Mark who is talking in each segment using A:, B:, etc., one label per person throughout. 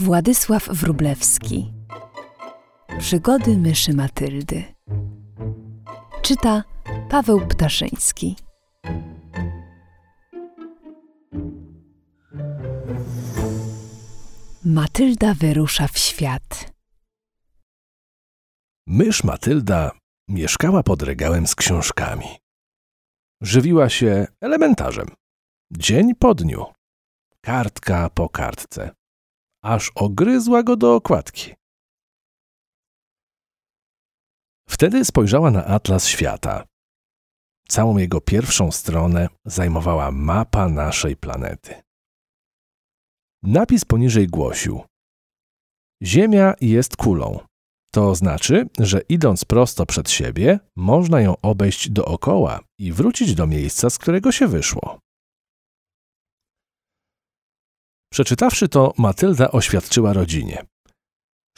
A: Władysław Wrublewski Przygody myszy Matyldy Czyta Paweł Ptaszyński Matylda wyrusza w świat
B: Mysz Matylda mieszkała pod regałem z książkami. Żywiła się elementarzem. Dzień po dniu. Kartka po kartce. Aż ogryzła go do okładki. Wtedy spojrzała na atlas świata. Całą jego pierwszą stronę zajmowała mapa naszej planety. Napis poniżej głosił: Ziemia jest kulą. To znaczy, że idąc prosto przed siebie, można ją obejść dookoła i wrócić do miejsca, z którego się wyszło. Przeczytawszy to, Matylda oświadczyła rodzinie.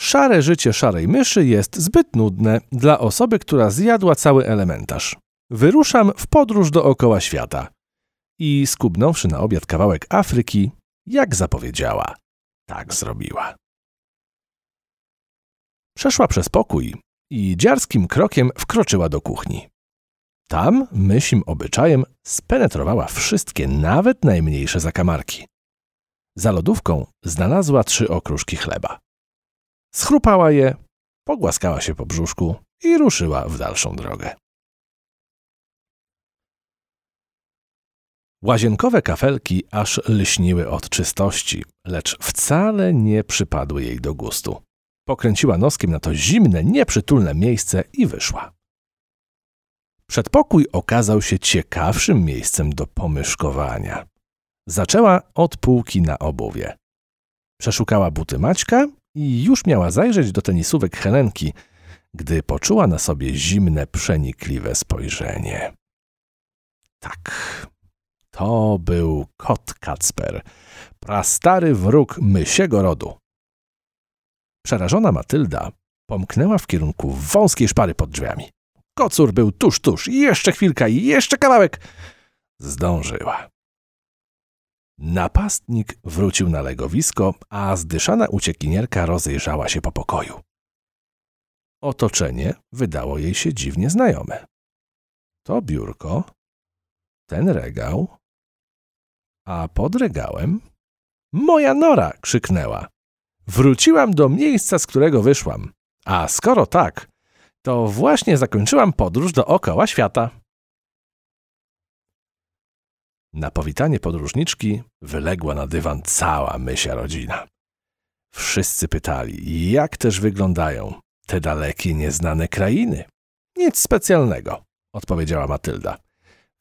B: Szare życie szarej myszy jest zbyt nudne dla osoby, która zjadła cały elementarz. Wyruszam w podróż dookoła świata. I skubnąwszy na obiad kawałek Afryki, jak zapowiedziała, tak zrobiła. Przeszła przez pokój i dziarskim krokiem wkroczyła do kuchni. Tam, mysim obyczajem, spenetrowała wszystkie, nawet najmniejsze zakamarki. Za lodówką znalazła trzy okruszki chleba. Schrupała je, pogłaskała się po brzuszku i ruszyła w dalszą drogę. Łazienkowe kafelki aż lśniły od czystości, lecz wcale nie przypadły jej do gustu. Pokręciła noskiem na to zimne, nieprzytulne miejsce i wyszła. Przedpokój okazał się ciekawszym miejscem do pomyszkowania. Zaczęła od półki na obuwie. Przeszukała buty Maćka i już miała zajrzeć do tenisówek Helenki, gdy poczuła na sobie zimne, przenikliwe spojrzenie. Tak, to był kot Kacper, prastary wróg mysiego rodu. Przerażona Matylda pomknęła w kierunku wąskiej szpary pod drzwiami. Kocur był tuż, tuż, jeszcze chwilka jeszcze kawałek. Zdążyła. Napastnik wrócił na legowisko, a zdyszana uciekinierka rozejrzała się po pokoju. Otoczenie wydało jej się dziwnie znajome. To biurko, ten regał, a pod regałem moja nora krzyknęła. Wróciłam do miejsca, z którego wyszłam. A skoro tak, to właśnie zakończyłam podróż dookoła świata. Na powitanie podróżniczki wyległa na dywan cała mysia rodzina. Wszyscy pytali, jak też wyglądają te dalekie, nieznane krainy. Nic specjalnego, odpowiedziała Matylda.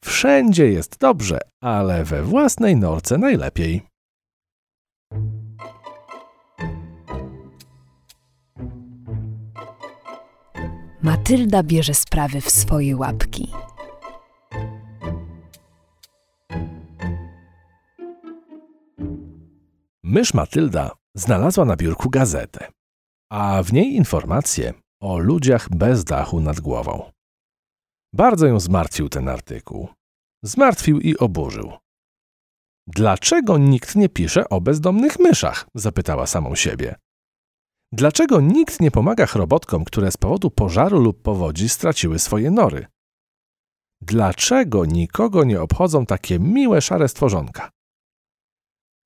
B: Wszędzie jest dobrze, ale we własnej norce najlepiej.
A: Matylda bierze sprawy w swoje łapki.
B: Mysz Matylda znalazła na biurku gazetę, a w niej informacje o ludziach bez dachu nad głową. Bardzo ją zmartwił ten artykuł. Zmartwił i oburzył. Dlaczego nikt nie pisze o bezdomnych myszach? zapytała samą siebie. Dlaczego nikt nie pomaga chrobotkom, które z powodu pożaru lub powodzi straciły swoje nory? Dlaczego nikogo nie obchodzą takie miłe szare stworzonka?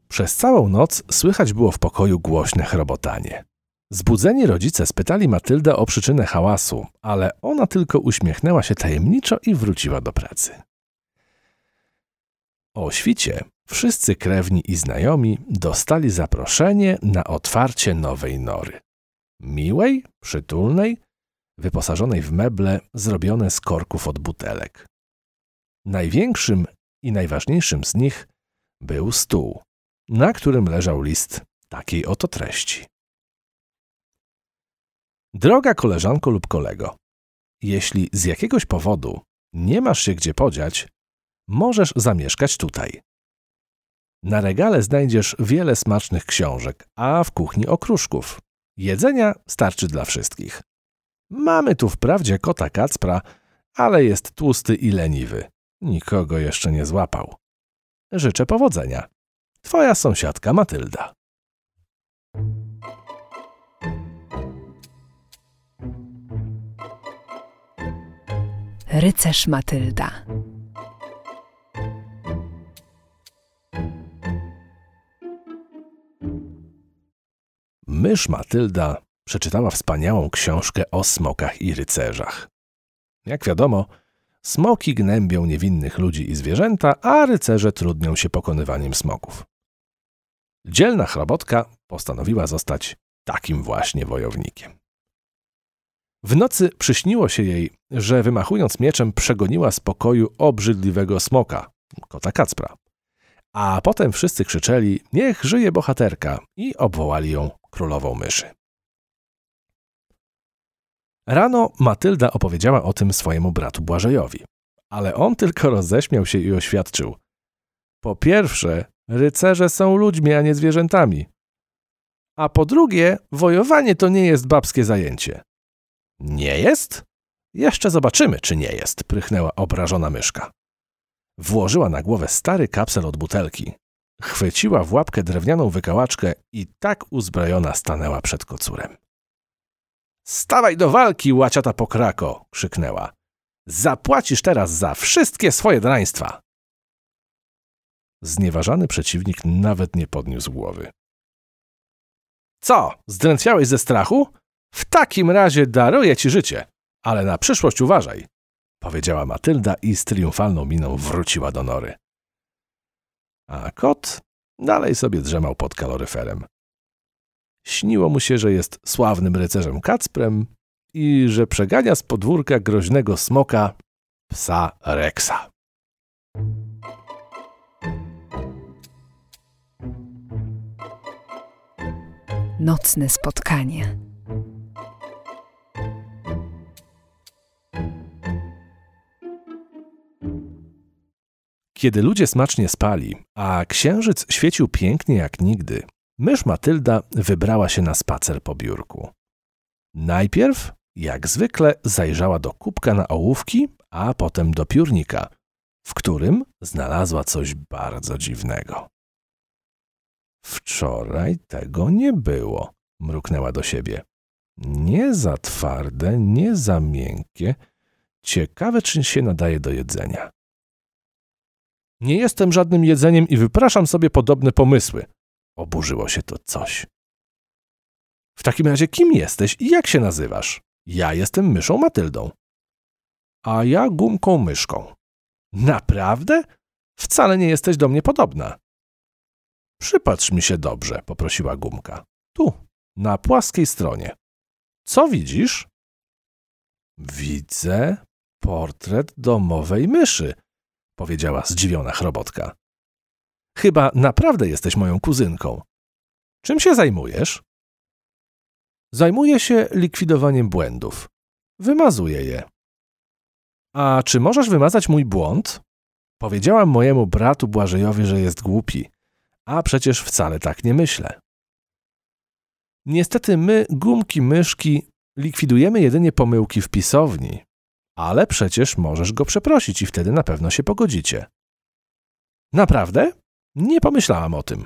B: Przez całą noc słychać było w pokoju głośne chrobotanie. Zbudzeni rodzice spytali Matyldę o przyczynę hałasu, ale ona tylko uśmiechnęła się tajemniczo i wróciła do pracy. O świcie wszyscy krewni i znajomi dostali zaproszenie na otwarcie nowej nory. Miłej, przytulnej, wyposażonej w meble zrobione z korków od butelek. Największym i najważniejszym z nich był stół, na którym leżał list takiej oto treści. Droga koleżanko lub kolego, jeśli z jakiegoś powodu nie masz się gdzie podziać, możesz zamieszkać tutaj. Na regale znajdziesz wiele smacznych książek, a w kuchni okruszków. Jedzenia starczy dla wszystkich. Mamy tu wprawdzie kota Kacpra, ale jest tłusty i leniwy. Nikogo jeszcze nie złapał. Życzę powodzenia. Twoja sąsiadka Matylda.
A: Rycerz Matylda.
B: Mysz Matylda przeczytała wspaniałą książkę o smokach i rycerzach. Jak wiadomo, smoki gnębią niewinnych ludzi i zwierzęta, a rycerze trudnią się pokonywaniem smoków. Dzielna chrobotka postanowiła zostać takim właśnie wojownikiem. W nocy przyśniło się jej, że wymachując mieczem przegoniła z pokoju obrzydliwego smoka, kota Kacpra. A potem wszyscy krzyczeli: Niech żyje bohaterka i obwołali ją królową myszy. Rano Matylda opowiedziała o tym swojemu bratu Błażejowi, ale on tylko roześmiał się i oświadczył: Po pierwsze, rycerze są ludźmi, a nie zwierzętami. A po drugie, wojowanie to nie jest babskie zajęcie. Nie jest? Jeszcze zobaczymy, czy nie jest, prychnęła obrażona myszka. Włożyła na głowę stary kapsel od butelki, chwyciła w łapkę drewnianą wykałaczkę i tak uzbrojona stanęła przed kocurem. Stawaj do walki, łaciata pokrako! krzyknęła. Zapłacisz teraz za wszystkie swoje draństwa! Znieważany przeciwnik nawet nie podniósł głowy. Co, zdrętwiałeś ze strachu? W takim razie daruję ci życie, ale na przyszłość uważaj, powiedziała Matylda i z triumfalną miną wróciła do nory. A kot dalej sobie drzemał pod kaloryferem. Śniło mu się, że jest sławnym rycerzem Kacprem i że przegania z podwórka groźnego smoka psa Rexa.
A: Nocne spotkanie.
B: Kiedy ludzie smacznie spali, a księżyc świecił pięknie jak nigdy, mysz Matylda wybrała się na spacer po biurku. Najpierw, jak zwykle, zajrzała do kubka na ołówki, a potem do piórnika, w którym znalazła coś bardzo dziwnego. Wczoraj tego nie było, mruknęła do siebie. Nie za twarde, nie za miękkie. Ciekawe, czy się nadaje do jedzenia. Nie jestem żadnym jedzeniem i wypraszam sobie podobne pomysły. Oburzyło się to coś. W takim razie kim jesteś i jak się nazywasz? Ja jestem myszą Matyldą. A ja gumką myszką. Naprawdę? Wcale nie jesteś do mnie podobna. Przypatrz mi się dobrze, poprosiła gumka. Tu, na płaskiej stronie. Co widzisz? Widzę portret domowej myszy, powiedziała zdziwiona chrobotka. Chyba naprawdę jesteś moją kuzynką. Czym się zajmujesz? Zajmuję się likwidowaniem błędów. Wymazuję je. A czy możesz wymazać mój błąd? Powiedziałam mojemu bratu Błażejowi, że jest głupi, a przecież wcale tak nie myślę. Niestety my, gumki myszki, likwidujemy jedynie pomyłki w pisowni, ale przecież możesz go przeprosić i wtedy na pewno się pogodzicie. Naprawdę? Nie pomyślałam o tym.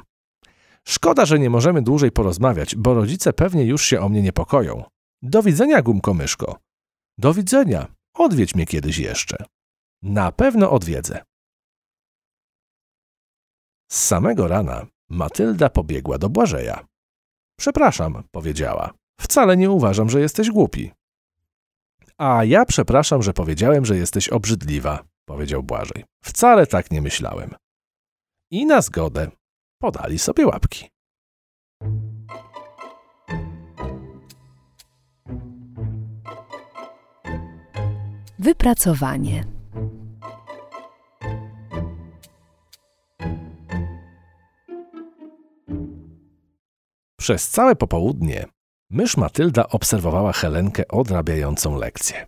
B: Szkoda, że nie możemy dłużej porozmawiać, bo rodzice pewnie już się o mnie niepokoją. Do widzenia, gumko myszko. Do widzenia. Odwiedź mnie kiedyś jeszcze. Na pewno odwiedzę. Z samego rana Matylda pobiegła do Błażeja. Przepraszam, powiedziała. Wcale nie uważam, że jesteś głupi. A ja przepraszam, że powiedziałem, że jesteś obrzydliwa, powiedział Błażej. Wcale tak nie myślałem. I na zgodę podali sobie łapki.
A: Wypracowanie.
B: Przez całe popołudnie mysz Matylda obserwowała Helenkę odrabiającą lekcję.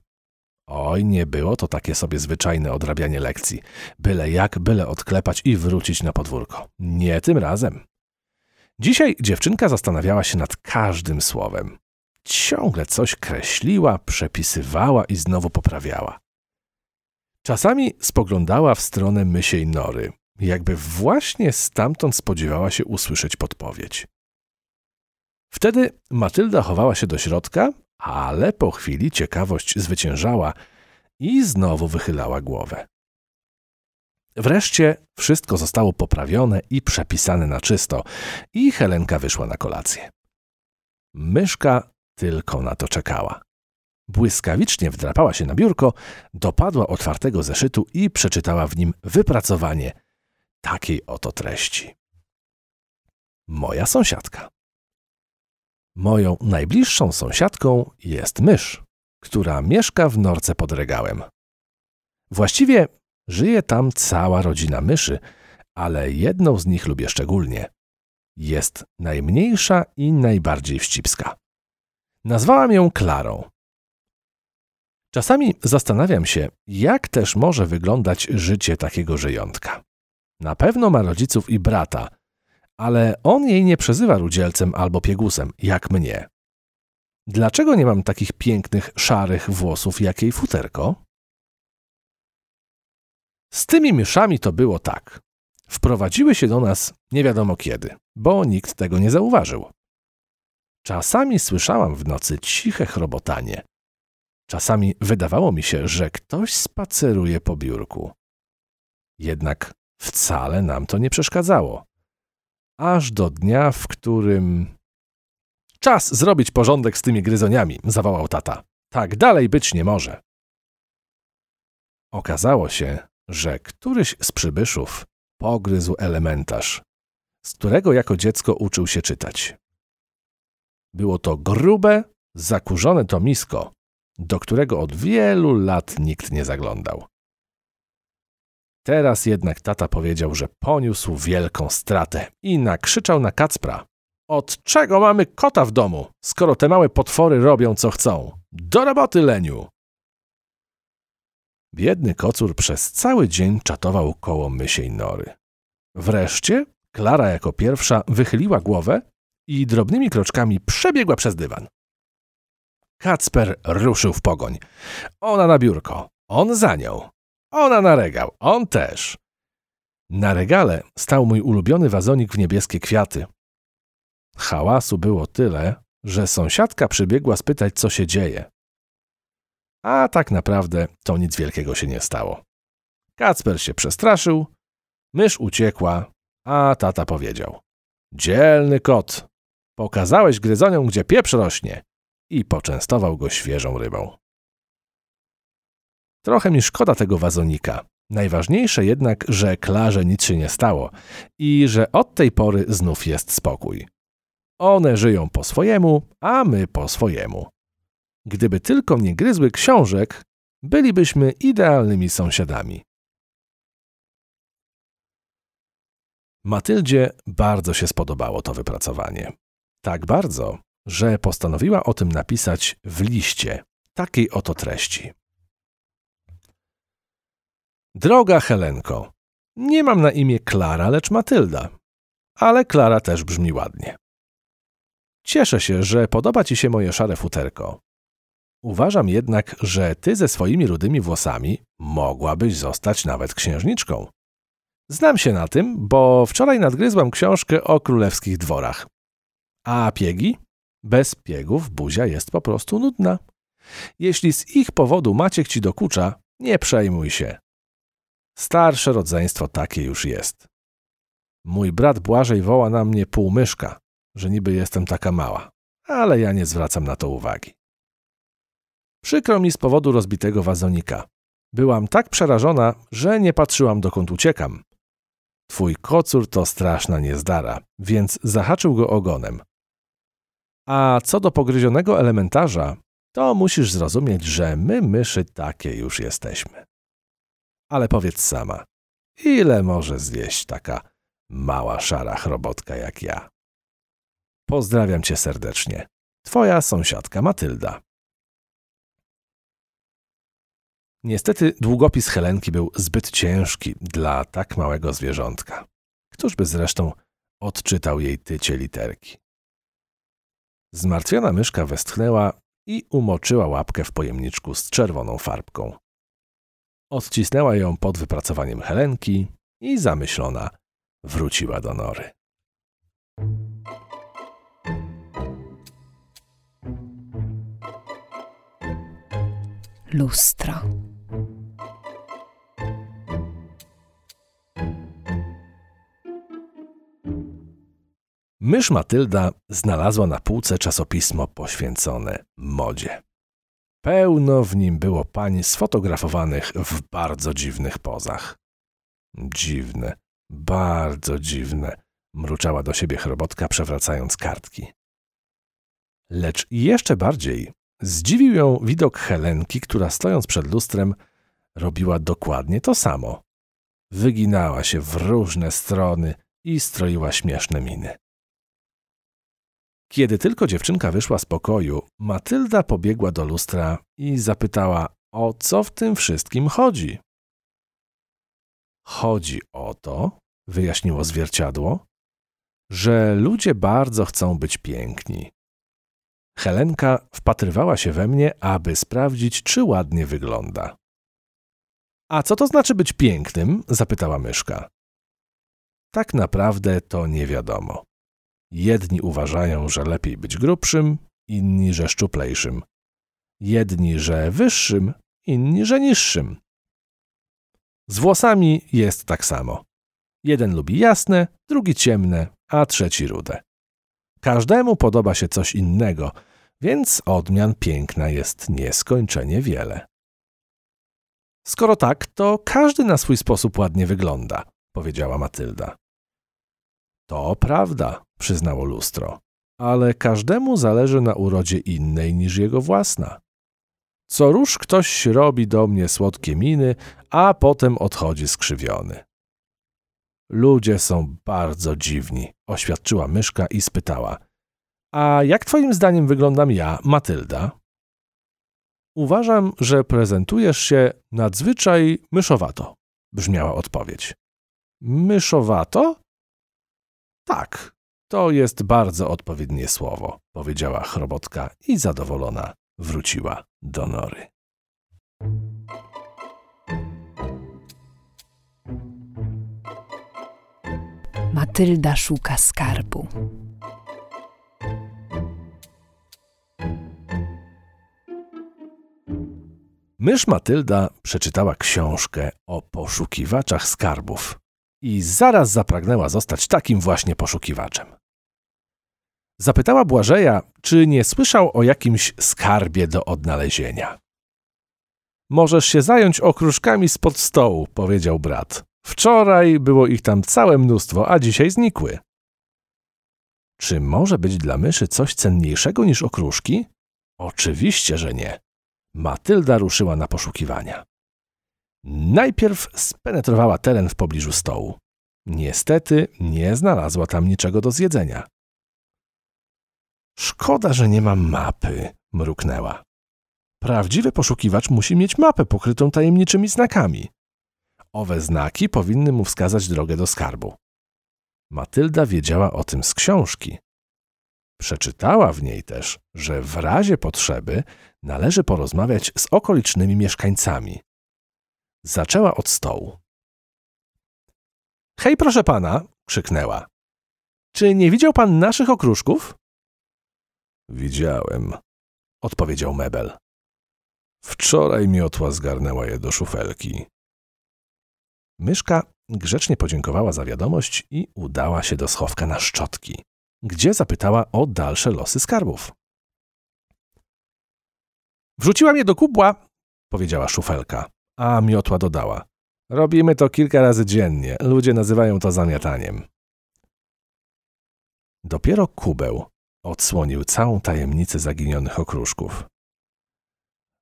B: Oj, nie było to takie sobie zwyczajne odrabianie lekcji. Byle jak, byle odklepać i wrócić na podwórko. Nie tym razem. Dzisiaj dziewczynka zastanawiała się nad każdym słowem. Ciągle coś kreśliła, przepisywała i znowu poprawiała. Czasami spoglądała w stronę mysiej nory, jakby właśnie stamtąd spodziewała się usłyszeć podpowiedź. Wtedy Matylda chowała się do środka, ale po chwili ciekawość zwyciężała i znowu wychylała głowę. Wreszcie wszystko zostało poprawione i przepisane na czysto, i Helenka wyszła na kolację. Myszka tylko na to czekała. Błyskawicznie wdrapała się na biurko, dopadła otwartego zeszytu i przeczytała w nim wypracowanie takiej oto treści. Moja sąsiadka. Moją najbliższą sąsiadką jest mysz, która mieszka w norce pod regałem. Właściwie żyje tam cała rodzina myszy, ale jedną z nich lubię szczególnie. Jest najmniejsza i najbardziej wścibska. Nazwałam ją Klarą. Czasami zastanawiam się, jak też może wyglądać życie takiego żyjątka. Na pewno ma rodziców i brata, ale on jej nie przezywa rudzielcem albo piegusem, jak mnie. Dlaczego nie mam takich pięknych, szarych włosów jak jej futerko? Z tymi myszami to było tak. Wprowadziły się do nas nie wiadomo kiedy, bo nikt tego nie zauważył. Czasami słyszałam w nocy ciche chrobotanie. Czasami wydawało mi się, że ktoś spaceruje po biurku. Jednak wcale nam to nie przeszkadzało. Aż do dnia, w którym. Czas zrobić porządek z tymi gryzoniami, zawołał tata. Tak dalej być nie może. Okazało się, że któryś z przybyszów pogryzł elementarz, z którego jako dziecko uczył się czytać. Było to grube, zakurzone tomisko, do którego od wielu lat nikt nie zaglądał. Teraz jednak tata powiedział, że poniósł wielką stratę i nakrzyczał na Kacpra. Od czego mamy kota w domu, skoro te małe potwory robią co chcą? Do roboty, Leniu! Biedny kocur przez cały dzień czatował koło mysiej nory. Wreszcie Klara jako pierwsza wychyliła głowę i drobnymi kroczkami przebiegła przez dywan. Kacper ruszył w pogoń. Ona na biurko, on za nią. Ona na regał, on też. Na regale stał mój ulubiony wazonik w niebieskie kwiaty. Hałasu było tyle, że sąsiadka przybiegła spytać, co się dzieje. A tak naprawdę to nic wielkiego się nie stało. Kacper się przestraszył, mysz uciekła, a tata powiedział: Dzielny kot, pokazałeś gryzoniom, gdzie pieprz rośnie, i poczęstował go świeżą rybą. Trochę mi szkoda tego wazonika. Najważniejsze jednak, że Klarze nic się nie stało i że od tej pory znów jest spokój. One żyją po swojemu, a my po swojemu. Gdyby tylko nie gryzły książek, bylibyśmy idealnymi sąsiadami. Matyldzie bardzo się spodobało to wypracowanie. Tak bardzo, że postanowiła o tym napisać w liście takiej oto treści. Droga Helenko, nie mam na imię Klara, lecz Matylda, ale Klara też brzmi ładnie. Cieszę się, że podoba ci się moje szare futerko. Uważam jednak, że ty ze swoimi rudymi włosami mogłabyś zostać nawet księżniczką. Znam się na tym, bo wczoraj nadgryzłam książkę o królewskich dworach. A piegi? Bez piegów buzia jest po prostu nudna. Jeśli z ich powodu Maciek ci dokucza, nie przejmuj się. Starsze rodzeństwo takie już jest. Mój brat Błażej woła na mnie półmyszka, że niby jestem taka mała, ale ja nie zwracam na to uwagi. Przykro mi z powodu rozbitego wazonika. Byłam tak przerażona, że nie patrzyłam dokąd uciekam. Twój kocur to straszna niezdara, więc zahaczył go ogonem. A co do pogryzionego elementarza, to musisz zrozumieć, że my myszy takie już jesteśmy. Ale powiedz sama, ile może zjeść taka mała szara chrobotka jak ja? Pozdrawiam cię serdecznie. Twoja sąsiadka Matylda. Niestety długopis Helenki był zbyt ciężki dla tak małego zwierzątka. Któż by zresztą odczytał jej tycie literki? Zmartwiona myszka westchnęła i umoczyła łapkę w pojemniczku z czerwoną farbką. Odcisnęła ją pod wypracowaniem Helenki i zamyślona wróciła do nory.
A: Lustro.
B: Mysz Matylda znalazła na półce czasopismo poświęcone modzie. Pełno w nim było pań sfotografowanych w bardzo dziwnych pozach. Dziwne, bardzo dziwne, mruczała do siebie chrobotka, przewracając kartki. Lecz jeszcze bardziej zdziwił ją widok Helenki, która stojąc przed lustrem robiła dokładnie to samo. Wyginała się w różne strony i stroiła śmieszne miny. Kiedy tylko dziewczynka wyszła z pokoju, Matylda pobiegła do lustra i zapytała, o co w tym wszystkim chodzi. Chodzi o to, wyjaśniło zwierciadło, że ludzie bardzo chcą być piękni. Helenka wpatrywała się we mnie, aby sprawdzić, czy ładnie wygląda. A co to znaczy być pięknym? zapytała myszka. Tak naprawdę to nie wiadomo. Jedni uważają, że lepiej być grubszym, inni, że szczuplejszym. Jedni, że wyższym, inni, że niższym. Z włosami jest tak samo. Jeden lubi jasne, drugi ciemne, a trzeci rude. Każdemu podoba się coś innego, więc odmian piękna jest nieskończenie wiele. Skoro tak, to każdy na swój sposób ładnie wygląda, powiedziała Matylda. To prawda, przyznało lustro, ale każdemu zależy na urodzie innej niż jego własna. Co róż ktoś robi do mnie słodkie miny, a potem odchodzi skrzywiony. Ludzie są bardzo dziwni, oświadczyła myszka i spytała. A jak twoim zdaniem wyglądam ja, Matylda? Uważam, że prezentujesz się nadzwyczaj myszowato, brzmiała odpowiedź. Myszowato? Tak, to jest bardzo odpowiednie słowo, powiedziała chrobotka i zadowolona wróciła do nory.
A: Matylda szuka skarbu.
B: Mysz Matylda przeczytała książkę o poszukiwaczach skarbów i zaraz zapragnęła zostać takim właśnie poszukiwaczem. Zapytała Błażeja, czy nie słyszał o jakimś skarbie do odnalezienia. Możesz się zająć okruszkami spod stołu, powiedział brat. Wczoraj było ich tam całe mnóstwo, a dzisiaj znikły. Czy może być dla myszy coś cenniejszego niż okruszki? Oczywiście, że nie. Matylda ruszyła na poszukiwania. Najpierw spenetrowała teren w pobliżu stołu. Niestety nie znalazła tam niczego do zjedzenia. Szkoda, że nie mam mapy, mruknęła. Prawdziwy poszukiwacz musi mieć mapę pokrytą tajemniczymi znakami. Owe znaki powinny mu wskazać drogę do skarbu. Matylda wiedziała o tym z książki. Przeczytała w niej też, że w razie potrzeby należy porozmawiać z okolicznymi mieszkańcami. Zaczęła od stołu. Hej, proszę pana, krzyknęła. Czy nie widział pan naszych okruszków? Widziałem, odpowiedział Mebel. Wczoraj miotła zgarnęła je do szufelki. Myszka grzecznie podziękowała za wiadomość i udała się do schowka na szczotki, gdzie zapytała o dalsze losy skarbów. Wrzuciłam je do kubła, powiedziała szufelka, a miotła dodała. Robimy to kilka razy dziennie. Ludzie nazywają to zamiataniem. Dopiero kubeł odsłonił całą tajemnicę zaginionych okruszków.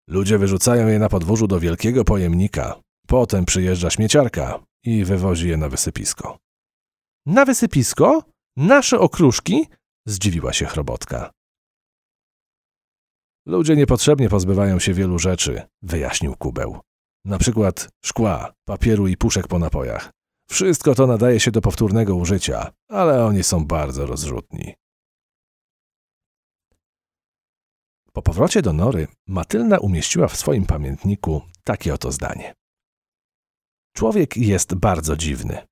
B: Ludzie wyrzucają je na podwórzu do wielkiego pojemnika. Potem przyjeżdża śmieciarka i wywozi je na wysypisko. Na wysypisko? Nasze okruszki? Zdziwiła się chrobotka. Ludzie niepotrzebnie pozbywają się wielu rzeczy, wyjaśnił kubeł. Na przykład szkła, papieru i puszek po napojach. Wszystko to nadaje się do powtórnego użycia, ale oni są bardzo rozrzutni. Po powrocie do nory Matylda umieściła w swoim pamiętniku takie oto zdanie. Człowiek jest bardzo dziwny.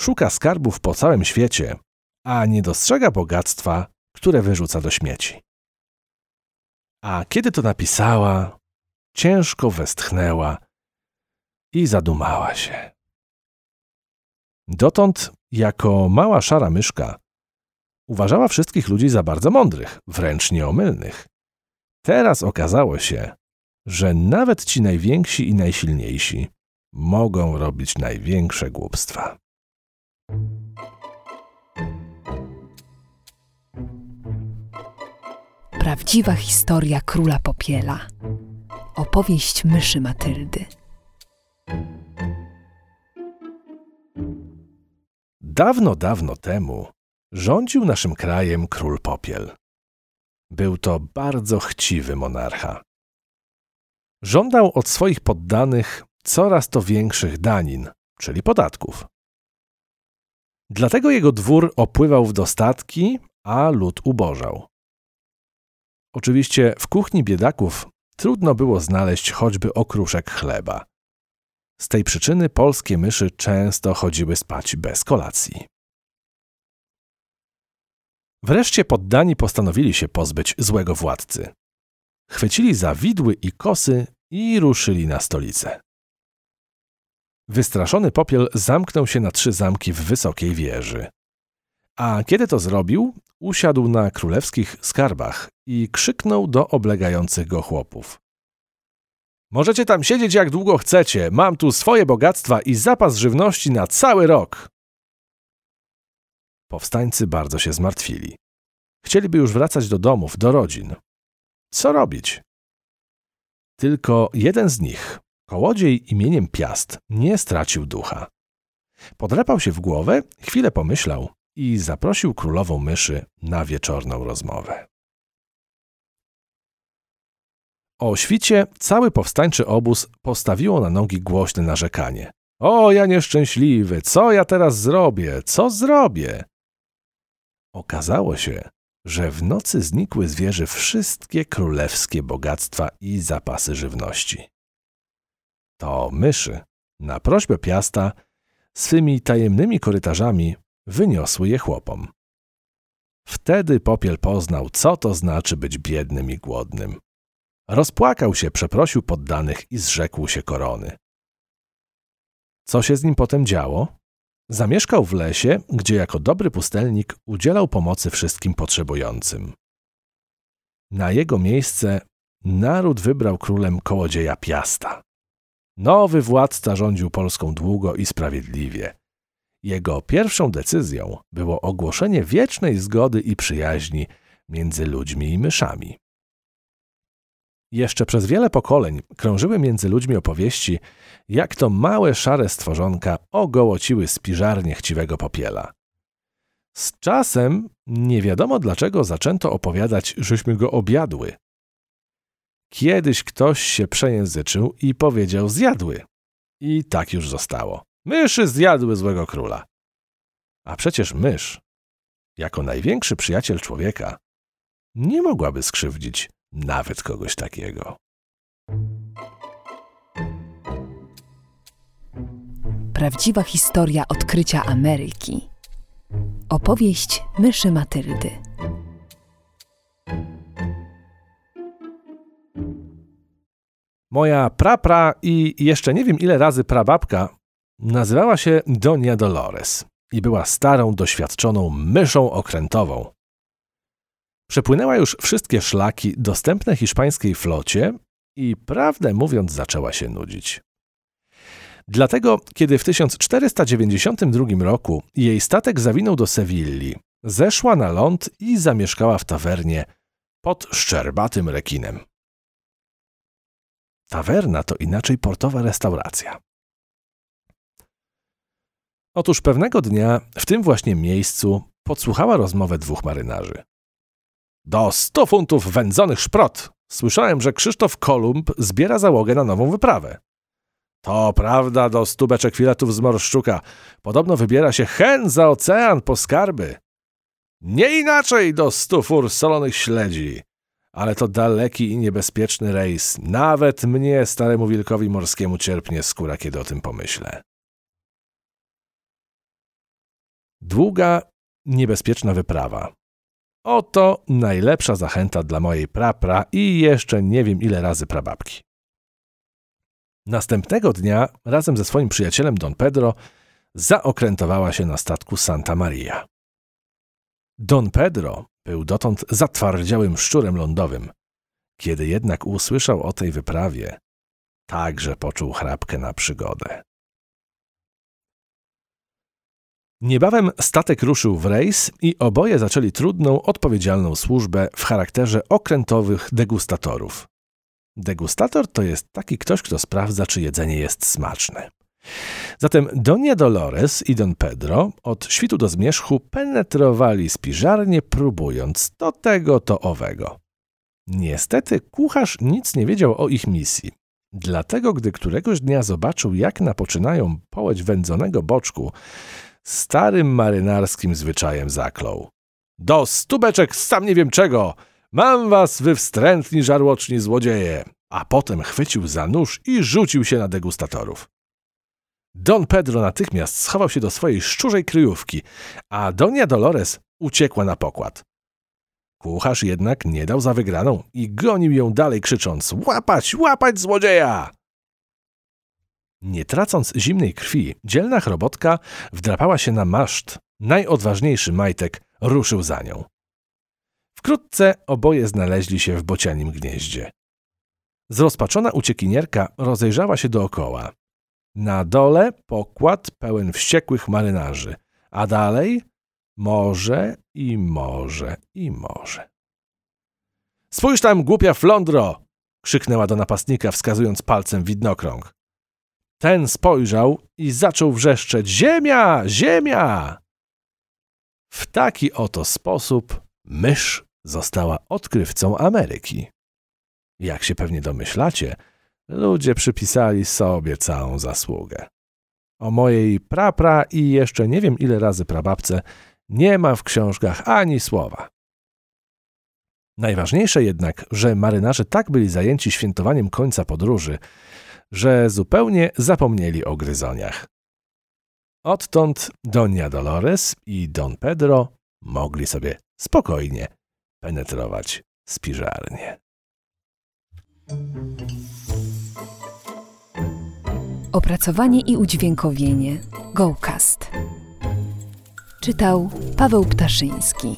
B: Szuka skarbów po całym świecie, a nie dostrzega bogactwa, które wyrzuca do śmieci. A kiedy to napisała, ciężko westchnęła i zadumała się. Dotąd, jako mała szara myszka, uważała wszystkich ludzi za bardzo mądrych, wręcz nieomylnych. Teraz okazało się, że nawet ci najwięksi i najsilniejsi mogą robić największe głupstwa.
A: Prawdziwa historia króla popiela. Opowieść myszy Matyldy.
B: Dawno, dawno temu rządził naszym krajem król popiel. Był to bardzo chciwy monarcha. Żądał od swoich poddanych coraz to większych danin, czyli podatków. Dlatego jego dwór opływał w dostatki, a lud ubożał. Oczywiście w kuchni biedaków trudno było znaleźć choćby okruszek chleba. Z tej przyczyny polskie myszy często chodziły spać bez kolacji. Wreszcie poddani postanowili się pozbyć złego władcy. Chwycili za widły i kosy i ruszyli na stolicę. Wystraszony popiel zamknął się na trzy zamki w wysokiej wieży. A kiedy to zrobił, usiadł na królewskich skarbach i krzyknął do oblegających go chłopów. Możecie tam siedzieć jak długo chcecie, mam tu swoje bogactwa i zapas żywności na cały rok. Powstańcy bardzo się zmartwili. Chcieliby już wracać do domów, do rodzin. Co robić? Tylko jeden z nich, kołodziej imieniem Piast, nie stracił ducha. Podrapał się w głowę, chwilę pomyślał i zaprosił królową myszy na wieczorną rozmowę. O świcie cały powstańczy obóz postawiło na nogi głośne narzekanie. O, ja nieszczęśliwy, co ja teraz zrobię? Co zrobię? Okazało się, że w nocy znikły z wieży wszystkie królewskie bogactwa i zapasy żywności. To myszy, na prośbę Piasta, swymi tajemnymi korytarzami wyniosły je chłopom. Wtedy Popiel poznał, co to znaczy być biednym i głodnym. Rozpłakał się, przeprosił poddanych i zrzekł się korony. Co się z nim potem działo? Zamieszkał w lesie, gdzie jako dobry pustelnik udzielał pomocy wszystkim potrzebującym. Na jego miejsce naród wybrał królem kołodzieja Piasta. Nowy władca rządził Polską długo i sprawiedliwie. Jego pierwszą decyzją było ogłoszenie wiecznej zgody i przyjaźni między ludźmi i myszami. Jeszcze przez wiele pokoleń krążyły między ludźmi opowieści, jak to małe szare stworzonka ogołociły spiżarnię chciwego popiela. Z czasem nie wiadomo dlaczego zaczęto opowiadać, żeśmy go objadły. Kiedyś ktoś się przejęzyczył i powiedział zjadły. I tak już zostało. Myszy zjadły złego króla. A przecież mysz, jako największy przyjaciel człowieka, nie mogłaby skrzywdzić nawet kogoś takiego.
A: Prawdziwa historia odkrycia Ameryki. Opowieść myszy Matyldy.
B: Moja prapra i jeszcze nie wiem ile razy prababka nazywała się Donia Dolores i była starą, doświadczoną myszą okrętową. Przepłynęła już wszystkie szlaki dostępne hiszpańskiej flocie i prawdę mówiąc zaczęła się nudzić. Dlatego, kiedy w 1492 roku jej statek zawinął do Sewilli, zeszła na ląd i zamieszkała w tawernie pod szczerbatym rekinem. Tawerna to inaczej portowa restauracja. Otóż pewnego dnia w tym właśnie miejscu podsłuchała rozmowę dwóch marynarzy. Do sto funtów wędzonych szprot. Słyszałem, że Krzysztof Kolumb zbiera załogę na nową wyprawę. To prawda, do stu beczek filetów z morszczuka. Podobno wybiera się hen za ocean po skarby. Nie inaczej do stu fur solonych śledzi. Ale to daleki i niebezpieczny rejs. Nawet mnie, staremu wilkowi morskiemu, cierpnie skóra, kiedy o tym pomyślę. Długa, niebezpieczna wyprawa. Oto najlepsza zachęta dla mojej prapra i jeszcze nie wiem ile razy prababki. Następnego dnia razem ze swoim przyjacielem Don Pedro zaokrętowała się na statku Santa Maria. Don Pedro był dotąd zatwardziałym szczurem lądowym. Kiedy jednak usłyszał o tej wyprawie, także poczuł chrapkę na przygodę. Niebawem statek ruszył w rejs i oboje zaczęli trudną, odpowiedzialną służbę w charakterze okrętowych degustatorów. Degustator to jest taki ktoś, kto sprawdza, czy jedzenie jest smaczne. Zatem Donia Dolores i Don Pedro od świtu do zmierzchu penetrowali spiżarnie, próbując to tego, to owego. Niestety kucharz nic nie wiedział o ich misji. Dlatego, gdy któregoś dnia zobaczył, jak napoczynają połeć wędzonego boczku, starym marynarskim zwyczajem zaklął. Do stubeczek sam nie wiem czego! Mam was, wy wstrętni żarłoczni złodzieje! A potem chwycił za nóż i rzucił się na degustatorów. Don Pedro natychmiast schował się do swojej szczurzej kryjówki, a Donia Dolores uciekła na pokład. Kucharz jednak nie dał za wygraną i gonił ją dalej krzycząc Łapać, łapać złodzieja! Nie tracąc zimnej krwi, dzielna chrobotka wdrapała się na maszt. Najodważniejszy majtek ruszył za nią. Wkrótce oboje znaleźli się w bocianim gnieździe. Zrozpaczona uciekinierka rozejrzała się dookoła. Na dole pokład pełen wściekłych marynarzy, a dalej morze i morze i morze. Spójrz tam, głupia flądro! krzyknęła do napastnika, wskazując palcem widnokrąg. Ten spojrzał i zaczął wrzeszczeć: Ziemia! Ziemia! W taki oto sposób mysz została odkrywcą Ameryki. Jak się pewnie domyślacie, ludzie przypisali sobie całą zasługę. O mojej prapra i jeszcze nie wiem ile razy prababce nie ma w książkach ani słowa. Najważniejsze jednak, że marynarze tak byli zajęci świętowaniem końca podróży, że zupełnie zapomnieli o gryzoniach. Odtąd Donia Dolores i Don Pedro mogli sobie spokojnie penetrować spiżarnię.
A: Opracowanie i udźwiękowienie GoCast. Czytał Paweł Ptaszyński.